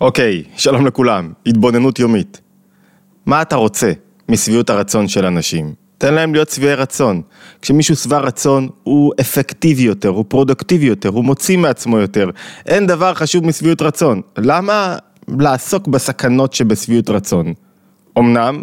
אוקיי, שלום לכולם, התבוננות יומית. מה אתה רוצה משביעות הרצון של אנשים? תן להם להיות שבעי רצון. כשמישהו שבע רצון, הוא אפקטיבי יותר, הוא פרודוקטיבי יותר, הוא מוציא מעצמו יותר. אין דבר חשוב משביעות רצון. למה לעסוק בסכנות שבשביעות רצון? אמנם,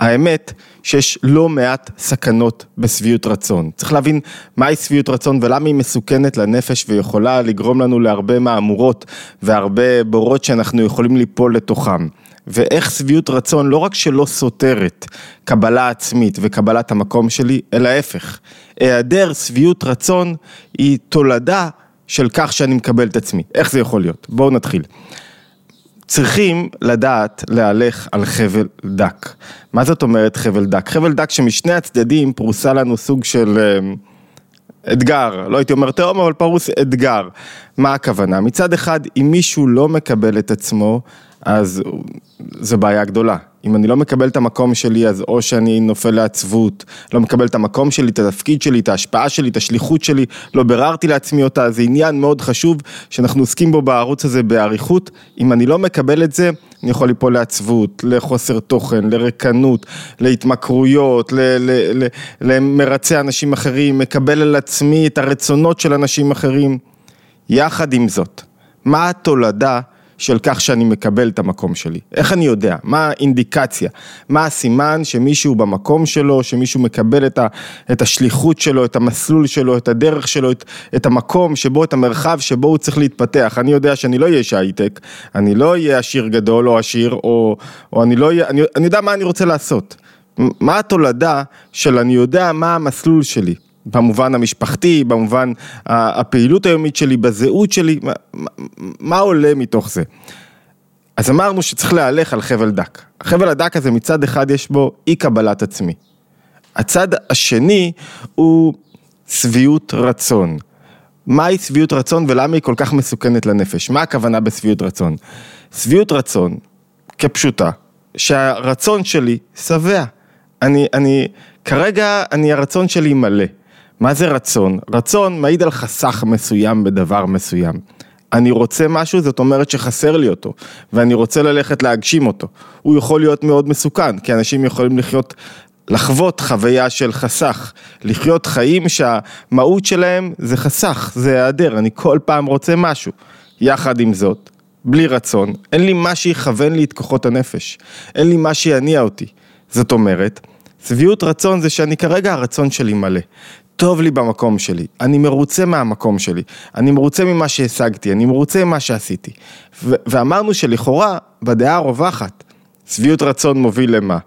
האמת שיש לא מעט סכנות בשביעות רצון. צריך להבין מהי שביעות רצון ולמה היא מסוכנת לנפש ויכולה לגרום לנו להרבה מהמורות והרבה בורות שאנחנו יכולים ליפול לתוכם. ואיך שביעות רצון לא רק שלא סותרת קבלה עצמית וקבלת המקום שלי, אלא ההפך. היעדר שביעות רצון היא תולדה של כך שאני מקבל את עצמי. איך זה יכול להיות? בואו נתחיל. צריכים לדעת להלך על חבל דק. מה זאת אומרת חבל דק? חבל דק שמשני הצדדים פרוסה לנו סוג של אה, אתגר, לא הייתי אומר תהום, אבל פרוס אתגר. מה הכוונה? מצד אחד, אם מישהו לא מקבל את עצמו, אז זו בעיה גדולה. אם אני לא מקבל את המקום שלי, אז או שאני נופל לעצבות, לא מקבל את המקום שלי, את התפקיד שלי, את ההשפעה שלי, את השליחות שלי, לא ביררתי לעצמי אותה, זה עניין מאוד חשוב שאנחנו עוסקים בו בערוץ הזה באריכות. אם אני לא מקבל את זה, אני יכול ליפול לעצבות, לחוסר תוכן, לרקנות, להתמכרויות, למרצי אנשים אחרים, מקבל על עצמי את הרצונות של אנשים אחרים. יחד עם זאת, מה התולדה של כך שאני מקבל את המקום שלי. איך אני יודע? מה האינדיקציה? מה הסימן שמישהו במקום שלו, שמישהו מקבל את, ה, את השליחות שלו, את המסלול שלו, את הדרך שלו, את, את המקום שבו, את המרחב שבו הוא צריך להתפתח. אני יודע שאני לא אהיה איש הייטק, אני לא אהיה עשיר גדול או עשיר, או, או אני לא אהיה, אני, אני יודע מה אני רוצה לעשות. מה התולדה של אני יודע מה המסלול שלי. במובן המשפחתי, במובן הפעילות היומית שלי, בזהות שלי, מה, מה עולה מתוך זה? אז אמרנו שצריך להלך על חבל דק. החבל הדק הזה מצד אחד יש בו אי קבלת עצמי. הצד השני הוא שביעות רצון. מהי שביעות רצון ולמה היא כל כך מסוכנת לנפש? מה הכוונה בשביעות רצון? שביעות רצון, כפשוטה, שהרצון שלי שבע. אני, אני, כרגע אני, הרצון שלי מלא. מה זה רצון? רצון מעיד על חסך מסוים בדבר מסוים. אני רוצה משהו, זאת אומרת שחסר לי אותו, ואני רוצה ללכת להגשים אותו. הוא יכול להיות מאוד מסוכן, כי אנשים יכולים לחיות, לחוות חוויה של חסך, לחיות חיים שהמהות שלהם זה חסך, זה היעדר, אני כל פעם רוצה משהו. יחד עם זאת, בלי רצון, אין לי מה שיכוון לי את כוחות הנפש, אין לי מה שיניע אותי. זאת אומרת, שביעות רצון זה שאני כרגע הרצון שלי מלא. טוב לי במקום שלי, אני מרוצה מהמקום שלי, אני מרוצה ממה שהשגתי, אני מרוצה ממה שעשיתי. ו- ואמרנו שלכאורה, בדעה הרווחת, שביעות רצון מוביל למה?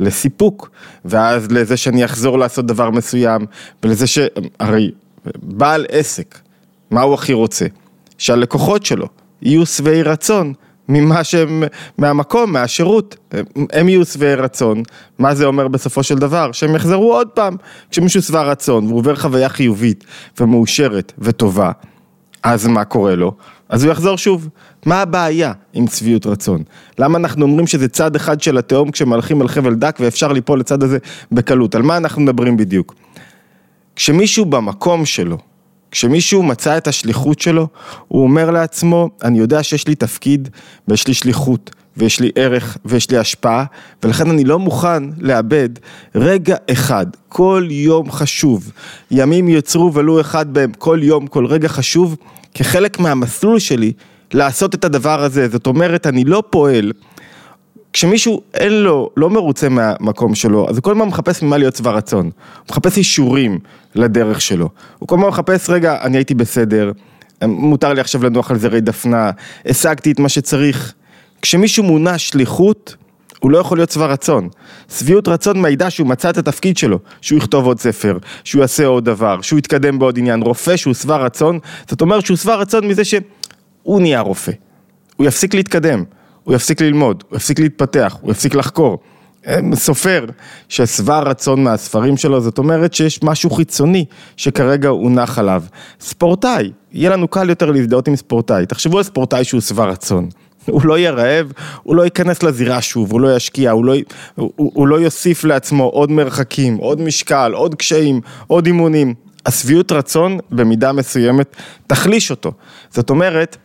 לסיפוק, ואז לזה שאני אחזור לעשות דבר מסוים, ולזה ש... הרי בעל עסק, מה הוא הכי רוצה? שהלקוחות שלו יהיו שבעי רצון ממה שהם, מהמקום, מהשירות, הם יהיו שבעי רצון, מה זה אומר בסופו של דבר? שהם יחזרו עוד פעם, כשמישהו שבע רצון והוא עובר חוויה חיובית ומאושרת וטובה, אז מה קורה לו? אז הוא יחזור שוב. מה הבעיה עם שביעות רצון? למה אנחנו אומרים שזה צד אחד של התהום כשמהלכים על חבל דק ואפשר ליפול לצד הזה בקלות? על מה אנחנו מדברים בדיוק? כשמישהו במקום שלו כשמישהו מצא את השליחות שלו, הוא אומר לעצמו, אני יודע שיש לי תפקיד ויש לי שליחות ויש לי ערך ויש לי השפעה, ולכן אני לא מוכן לאבד רגע אחד, כל יום חשוב. ימים יוצרו ולו אחד בהם, כל יום, כל רגע חשוב, כחלק מהמסלול שלי לעשות את הדבר הזה. זאת אומרת, אני לא פועל כשמישהו אין לו, לא מרוצה מהמקום שלו, אז הוא כל הזמן מחפש ממה להיות שבע רצון. הוא מחפש אישורים לדרך שלו. הוא כל הזמן מחפש, רגע, אני הייתי בסדר, מותר לי עכשיו לנוח על זרי דפנה, השגתי את מה שצריך. כשמישהו מונע שליחות, הוא לא יכול להיות שבע רצון. שביעות רצון מעידה שהוא מצא את התפקיד שלו, שהוא יכתוב עוד ספר, שהוא יעשה עוד דבר, שהוא יתקדם בעוד עניין. רופא שהוא שבע רצון, זאת אומרת שהוא שבע רצון מזה שהוא נהיה רופא. הוא יפסיק להתקדם. הוא יפסיק ללמוד, הוא יפסיק להתפתח, הוא יפסיק לחקור. סופר ששבע רצון מהספרים שלו, זאת אומרת שיש משהו חיצוני שכרגע הוא נח עליו. ספורטאי, יהיה לנו קל יותר להזדהות עם ספורטאי. תחשבו על ספורטאי שהוא שבע רצון. הוא לא יהיה רעב, הוא לא ייכנס לזירה שוב, הוא לא ישקיע, הוא לא, הוא, הוא לא יוסיף לעצמו עוד מרחקים, עוד משקל, עוד קשיים, עוד אימונים. השביעות רצון במידה מסוימת תחליש אותו. זאת אומרת,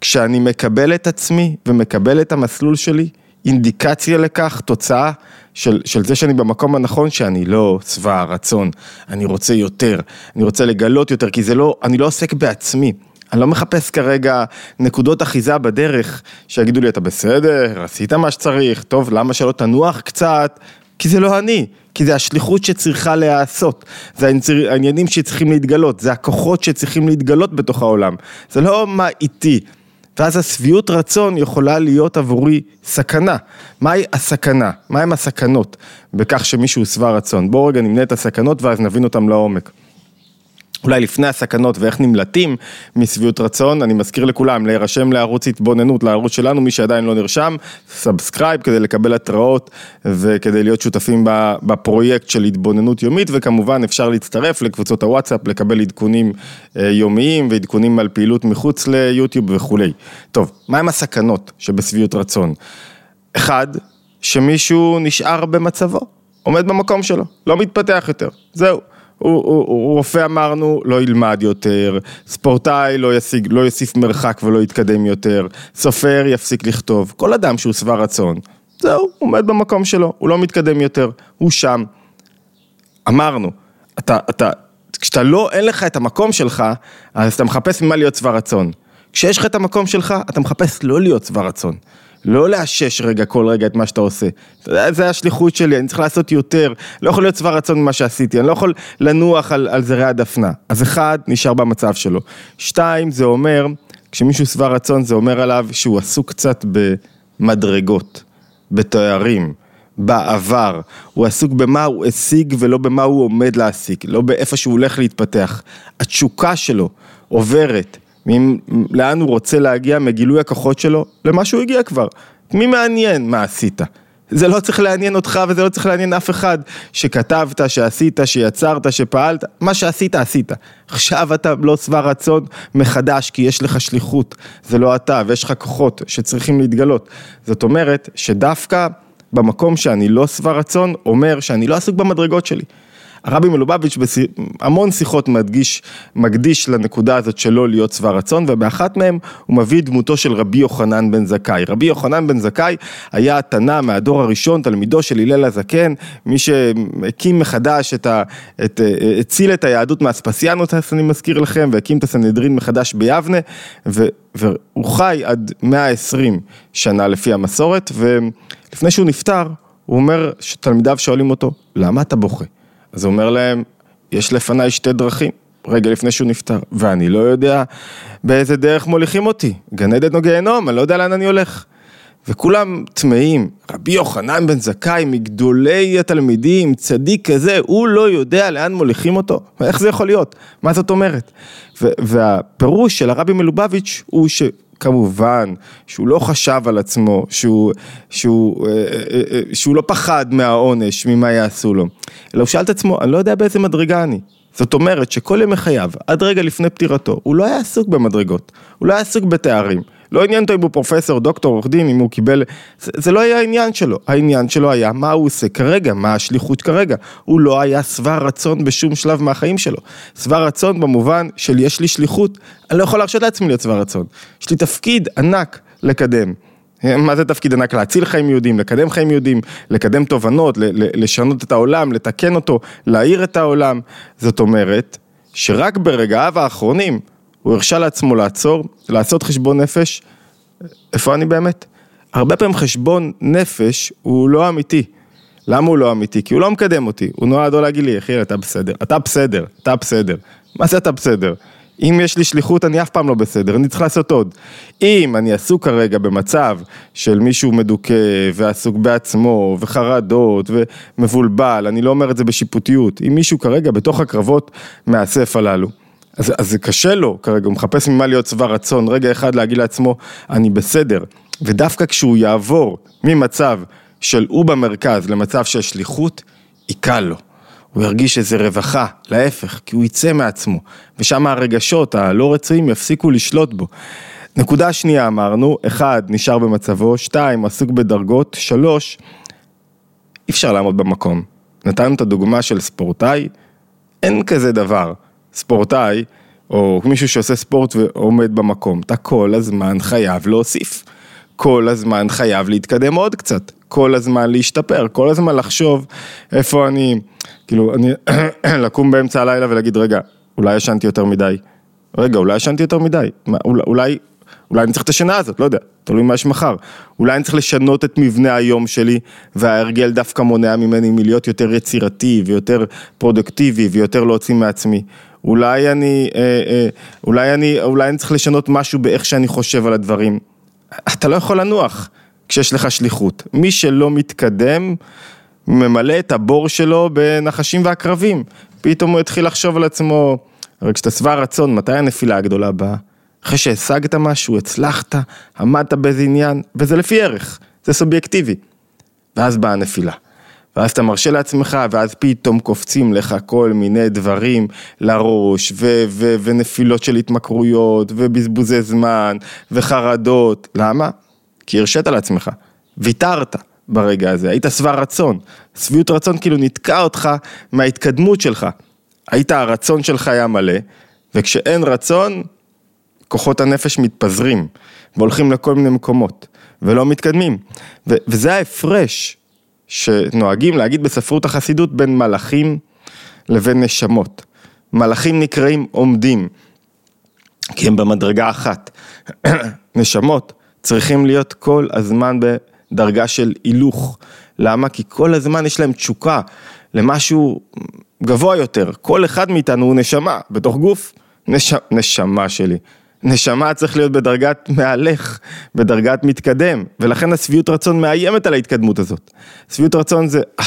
כשאני מקבל את עצמי ומקבל את המסלול שלי, אינדיקציה לכך, תוצאה של, של זה שאני במקום הנכון, שאני לא שבע רצון, אני רוצה יותר, אני רוצה לגלות יותר, כי זה לא, אני לא עוסק בעצמי. אני לא מחפש כרגע נקודות אחיזה בדרך, שיגידו לי, אתה בסדר, עשית מה שצריך, טוב, למה שלא תנוח קצת? כי זה לא אני, כי זה השליחות שצריכה להיעשות, זה העניינים שצריכים להתגלות, זה הכוחות שצריכים להתגלות בתוך העולם, זה לא מה איתי. ואז השביעות רצון יכולה להיות עבורי סכנה. מהי הסכנה? מהם הסכנות בכך שמישהו שבע רצון? בואו רגע נמנה את הסכנות ואז נבין אותם לעומק. אולי לפני הסכנות ואיך נמלטים משביעות רצון, אני מזכיר לכולם להירשם לערוץ התבוננות, לערוץ שלנו, מי שעדיין לא נרשם, subscribe כדי לקבל התראות וכדי להיות שותפים בפרויקט של התבוננות יומית, וכמובן אפשר להצטרף לקבוצות הוואטסאפ, לקבל עדכונים אה, יומיים ועדכונים על פעילות מחוץ ליוטיוב וכולי. טוב, מהם הסכנות שבשביעות רצון? אחד, שמישהו נשאר במצבו, עומד במקום שלו, לא מתפתח יותר, זהו. הוא, רופא אמרנו, לא ילמד יותר, ספורטאי לא, ישיג, לא יוסיף מרחק ולא יתקדם יותר, סופר יפסיק לכתוב, כל אדם שהוא שבע רצון, זהו, הוא עומד במקום שלו, הוא לא מתקדם יותר, הוא שם. אמרנו, אתה, אתה, כשאתה לא, אין לך את המקום שלך, אז אתה מחפש ממה להיות שבע רצון. כשיש לך את המקום שלך, אתה מחפש לא להיות שבע רצון. לא לאשש רגע כל רגע את מה שאתה עושה. זה השליחות שלי, אני צריך לעשות יותר, לא יכול להיות שבע רצון ממה שעשיתי, אני לא יכול לנוח על, על זרי הדפנה. אז אחד, נשאר במצב שלו. שתיים, זה אומר, כשמישהו שבע רצון זה אומר עליו שהוא עסוק קצת במדרגות, בתארים. בעבר, הוא עסוק במה הוא השיג ולא במה הוא עומד להשיג, לא באיפה שהוא הולך להתפתח. התשוקה שלו עוברת לאן הוא רוצה להגיע מגילוי הכוחות שלו למה שהוא הגיע כבר. מי מעניין מה עשית? זה לא צריך לעניין אותך וזה לא צריך לעניין אף אחד שכתבת, שעשית, שיצרת, שפעלת, מה שעשית עשית. עכשיו אתה לא שבע רצון מחדש כי יש לך שליחות, זה לא אתה ויש לך כוחות שצריכים להתגלות. זאת אומרת שדווקא במקום שאני לא שבע רצון אומר שאני לא עסוק במדרגות שלי. הרבי מלובביץ' בהמון שיחות מדגיש, מקדיש לנקודה הזאת שלא להיות שבע רצון, ובאחת מהם הוא מביא דמותו של רבי יוחנן בן זכאי. רבי יוחנן בן זכאי היה התנא מהדור הראשון, תלמידו של הלל הזקן, מי שהקים מחדש את ה... את, הציל את היהדות מאספסיאנוס, אני מזכיר לכם, והקים את הסנהדרין מחדש ביבנה, ו, והוא חי עד 120 שנה לפי המסורת, ולפני שהוא נפטר, הוא אומר שתלמידיו שואלים אותו, למה אתה בוכה? אז הוא אומר להם, יש לפניי שתי דרכים, רגע לפני שהוא נפטר, ואני לא יודע באיזה דרך מוליכים אותי, גן עדן או גיהנום, אני לא יודע לאן אני הולך. וכולם טמאים, רבי יוחנן בן זכאי, מגדולי התלמידים, צדיק כזה, הוא לא יודע לאן מוליכים אותו? איך זה יכול להיות? מה זאת אומרת? והפירוש של הרבי מלובביץ' הוא ש... כמובן שהוא לא חשב על עצמו, שהוא, שהוא, אה, אה, אה, שהוא לא פחד מהעונש, ממה יעשו לו, אלא הוא שאל את עצמו, אני לא יודע באיזה מדרגה אני. זאת אומרת שכל ימי חייו, עד רגע לפני פטירתו, הוא לא היה עסוק במדרגות, הוא לא היה עסוק בתארים. לא עניין אותו אם הוא פרופסור, דוקטור, עורך דין, אם הוא קיבל... זה, זה לא היה העניין שלו. העניין שלו היה מה הוא עושה כרגע, מה השליחות כרגע. הוא לא היה שבע רצון בשום שלב מהחיים שלו. שבע רצון במובן של יש לי שליחות, אני לא יכול להרשות לעצמי להיות שבע רצון. יש לי תפקיד ענק לקדם. מה זה תפקיד ענק? להציל חיים יהודים, לקדם חיים יהודים, לקדם תובנות, לשנות את העולם, לתקן אותו, להאיר את העולם. זאת אומרת, שרק ברגעיו האחרונים הוא הרשה לעצמו לעצור, לעשות חשבון נפש, איפה אני באמת? הרבה פעמים חשבון נפש הוא לא אמיתי. למה הוא לא אמיתי? כי הוא לא מקדם אותי, הוא נועד או להגיד לי, אחי, אתה בסדר, אתה בסדר, אתה בסדר. מה זה אתה בסדר? אם יש לי שליחות אני אף פעם לא בסדר, אני צריך לעשות עוד. אם אני עסוק כרגע במצב של מישהו מדוכא ועסוק בעצמו וחרדות ומבולבל, אני לא אומר את זה בשיפוטיות, אם מישהו כרגע בתוך הקרבות מאסף הללו, אז, אז זה קשה לו כרגע, הוא מחפש ממה להיות שבע רצון, רגע אחד להגיד לעצמו, אני בסדר. ודווקא כשהוא יעבור ממצב של הוא במרכז למצב של שליחות, יקל לו. הוא ירגיש איזה רווחה, להפך, כי הוא יצא מעצמו, ושם הרגשות הלא רצויים יפסיקו לשלוט בו. נקודה שנייה אמרנו, אחד, נשאר במצבו, שתיים, עסוק בדרגות, שלוש, אי אפשר לעמוד במקום. נתנו את הדוגמה של ספורטאי, אין כזה דבר. ספורטאי או מישהו שעושה ספורט ועומד במקום, אתה כל הזמן חייב להוסיף. כל הזמן חייב להתקדם עוד קצת, כל הזמן להשתפר, כל הזמן לחשוב איפה אני, כאילו, אני, לקום באמצע הלילה ולהגיד, רגע, אולי ישנתי יותר מדי, רגע, אולי ישנתי יותר מדי, אולי, אולי, אולי אני צריך את השינה הזאת, לא יודע, תלוי מה יש מחר, אולי אני צריך לשנות את מבנה היום שלי, וההרגל דווקא מונע ממני מלהיות יותר יצירתי ויותר פרודקטיבי ויותר להוציא מעצמי. אולי אני, אה, אה, אולי אני, אולי אני צריך לשנות משהו באיך שאני חושב על הדברים. אתה לא יכול לנוח כשיש לך שליחות. מי שלא מתקדם, ממלא את הבור שלו בנחשים ועקרבים. פתאום הוא התחיל לחשוב על עצמו, הרי כשאתה שבע רצון, מתי הנפילה הגדולה באה? אחרי שהשגת משהו, הצלחת, עמדת באיזה עניין, וזה לפי ערך, זה סובייקטיבי. ואז באה הנפילה. ואז אתה מרשה לעצמך, ואז פתאום קופצים לך כל מיני דברים לראש, ו- ו- ונפילות של התמכרויות, ובזבוזי זמן, וחרדות. למה? כי הרשית לעצמך, ויתרת ברגע הזה, היית שבע רצון. שביעות רצון כאילו נתקע אותך מההתקדמות שלך. היית, הרצון שלך היה מלא, וכשאין רצון, כוחות הנפש מתפזרים, והולכים לכל מיני מקומות, ולא מתקדמים. ו- וזה ההפרש שנוהגים להגיד בספרות החסידות בין מלאכים לבין נשמות. מלאכים נקראים עומדים, כי הם במדרגה אחת. נשמות צריכים להיות כל הזמן בדרגה של הילוך. למה? כי כל הזמן יש להם תשוקה למשהו גבוה יותר. כל אחד מאיתנו הוא נשמה בתוך גוף. נש... נשמה שלי. נשמה צריך להיות בדרגת מהלך, בדרגת מתקדם, ולכן השביעות רצון מאיימת על ההתקדמות הזאת. שביעות רצון זה, אה,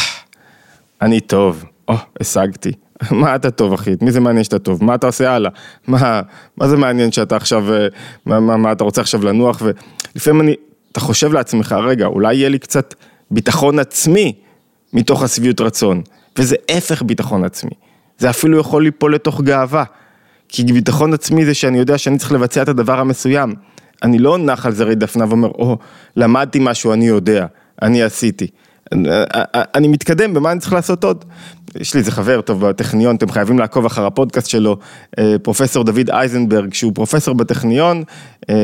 אני טוב, או, השגתי. מה אתה טוב אחי? מי זה מעניין שאתה טוב? מה אתה עושה הלאה? מה, מה זה מעניין שאתה עכשיו, אה, מה, מה, מה אתה רוצה עכשיו לנוח? ולפעמים אני, אתה חושב לעצמך, רגע, אולי יהיה לי קצת ביטחון עצמי מתוך השביעות רצון, וזה הפך ביטחון עצמי. זה אפילו יכול ליפול לתוך גאווה. כי ביטחון עצמי זה שאני יודע שאני צריך לבצע את הדבר המסוים. אני לא נח על זרי דפנה ואומר, או, למדתי משהו, אני יודע, אני עשיתי. אני מתקדם, במה אני צריך לעשות עוד? יש לי איזה חבר טוב בטכניון, אתם חייבים לעקוב אחר הפודקאסט שלו, אה, פרופסור דוד אייזנברג, שהוא פרופסור בטכניון אה,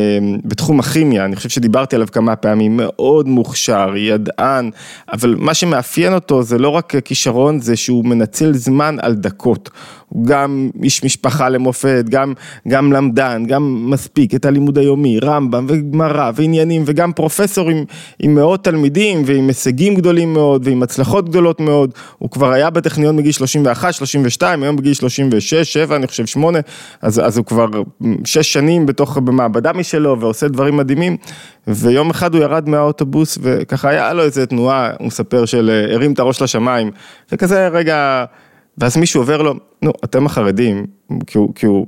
בתחום הכימיה, אני חושב שדיברתי עליו כמה פעמים, מאוד מוכשר, ידען, אבל מה שמאפיין אותו זה לא רק כישרון, זה שהוא מנצל זמן על דקות. גם איש משפחה למופת, גם, גם למדן, גם מספיק את הלימוד היומי, רמב"ם וגמרא ועניינים, וגם פרופסור עם, עם מאות תלמידים ועם הישגים גדולים מאוד ועם הצלחות גדולות מאוד, הוא כבר היה בטכניון בגיל 31, 32, היום בגיל 36, 7, אני חושב 8, אז, אז הוא כבר 6 שנים בתוך, במעבדה משלו ועושה דברים מדהימים, ויום אחד הוא ירד מהאוטובוס וככה היה לו איזה תנועה, הוא מספר של הרים את הראש לשמיים, וכזה רגע... ואז מישהו עובר לו, נו, אתם החרדים, כי הוא, כי הוא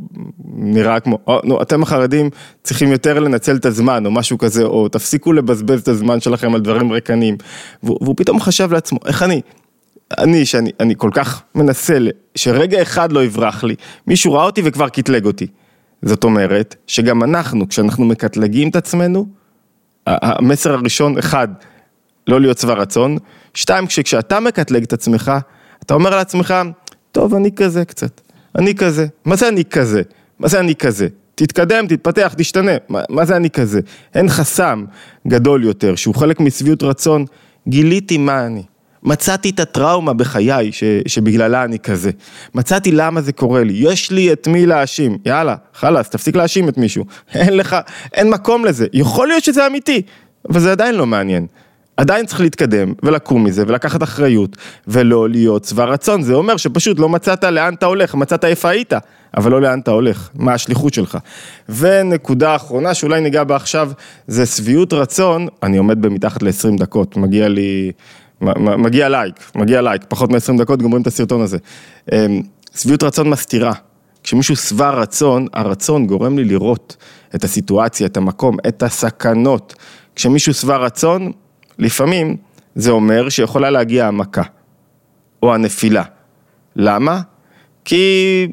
נראה כמו, או, נו, אתם החרדים צריכים יותר לנצל את הזמן, או משהו כזה, או תפסיקו לבזבז את הזמן שלכם על דברים ריקנים. והוא, והוא פתאום חשב לעצמו, איך אני, אני, שאני אני כל כך מנסה, שרגע אחד לא יברח לי, מישהו ראה אותי וכבר קטלג אותי. זאת אומרת, שגם אנחנו, כשאנחנו מקטלגים את עצמנו, המסר הראשון, אחד, לא להיות שבע רצון, שתיים, כשאתה מקטלג את עצמך, אתה אומר לעצמך, טוב, אני כזה קצת, אני כזה. מה זה אני כזה? מה זה אני כזה? תתקדם, תתפתח, תשתנה. מה, מה זה אני כזה? אין חסם גדול יותר, שהוא חלק משביעות רצון. גיליתי מה אני. מצאתי את הטראומה בחיי ש, שבגללה אני כזה. מצאתי למה זה קורה לי. יש לי את מי להאשים. יאללה, חלאס, תפסיק להאשים את מישהו. אין לך, אין מקום לזה. יכול להיות שזה אמיתי, אבל זה עדיין לא מעניין. עדיין צריך להתקדם ולקום מזה ולקחת אחריות ולא להיות שבע רצון, זה אומר שפשוט לא מצאת לאן אתה הולך, מצאת איפה היית, אבל לא לאן אתה הולך, מה השליחות שלך. ונקודה אחרונה שאולי ניגע בה עכשיו, זה שביעות רצון, אני עומד במתחת ל-20 דקות, מגיע לי, מגיע לייק, מגיע לייק, פחות מ-20 דקות גומרים את הסרטון הזה. אמ, שביעות רצון מסתירה. כשמישהו שבע רצון, הרצון גורם לי לראות את הסיטואציה, את המקום, את הסכנות. כשמישהו שבע רצון, לפעמים זה אומר שיכולה להגיע המכה, או הנפילה. למה? כי,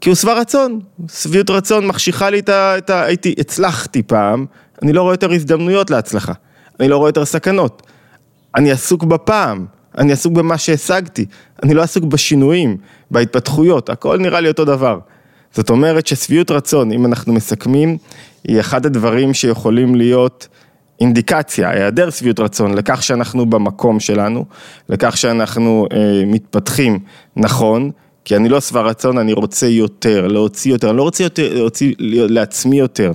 כי הוא שבע רצון, שביעות רצון מחשיכה לי את ה... הייתי, הצלחתי פעם, אני לא רואה יותר הזדמנויות להצלחה, אני לא רואה יותר סכנות, אני עסוק בפעם, אני עסוק במה שהשגתי, אני לא עסוק בשינויים, בהתפתחויות, הכל נראה לי אותו דבר. זאת אומרת ששביעות רצון, אם אנחנו מסכמים, היא אחד הדברים שיכולים להיות אינדיקציה, היעדר שביעות רצון, לכך שאנחנו במקום שלנו, לכך שאנחנו אה, מתפתחים נכון, כי אני לא שבע רצון, אני רוצה יותר, להוציא יותר, אני לא רוצה יותר, להוציא לעצמי יותר.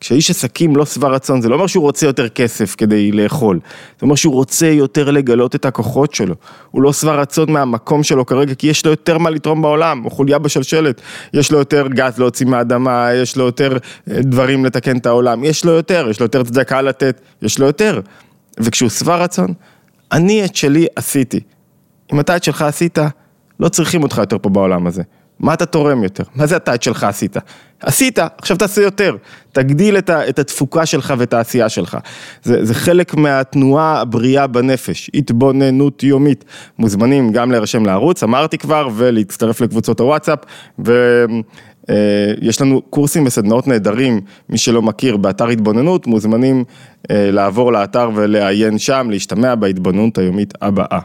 כשאיש עסקים לא שבע רצון, זה לא אומר שהוא רוצה יותר כסף כדי לאכול, זה אומר שהוא רוצה יותר לגלות את הכוחות שלו, הוא לא שבע רצון מהמקום שלו כרגע, כי יש לו יותר מה לתרום בעולם, הוא חוליה בשלשלת, יש לו יותר גז להוציא מהאדמה, יש לו יותר אה, דברים לתקן את העולם, יש לו יותר, יש לו יותר צדקה לתת, יש לו יותר, וכשהוא שבע רצון, אני את שלי עשיתי, אם אתה את שלך עשית, לא צריכים אותך יותר פה בעולם הזה. מה אתה תורם יותר? מה זה את שלך עשית? עשית, עכשיו תעשה יותר. תגדיל את, ה, את התפוקה שלך ואת העשייה שלך. זה, זה חלק מהתנועה הבריאה בנפש, התבוננות יומית. מוזמנים גם להירשם לערוץ, אמרתי כבר, ולהצטרף לקבוצות הוואטסאפ. ו... יש לנו קורסים וסדנאות נהדרים, מי שלא מכיר, באתר התבוננות, מוזמנים לעבור לאתר ולעיין שם, להשתמע בהתבוננות היומית הבאה.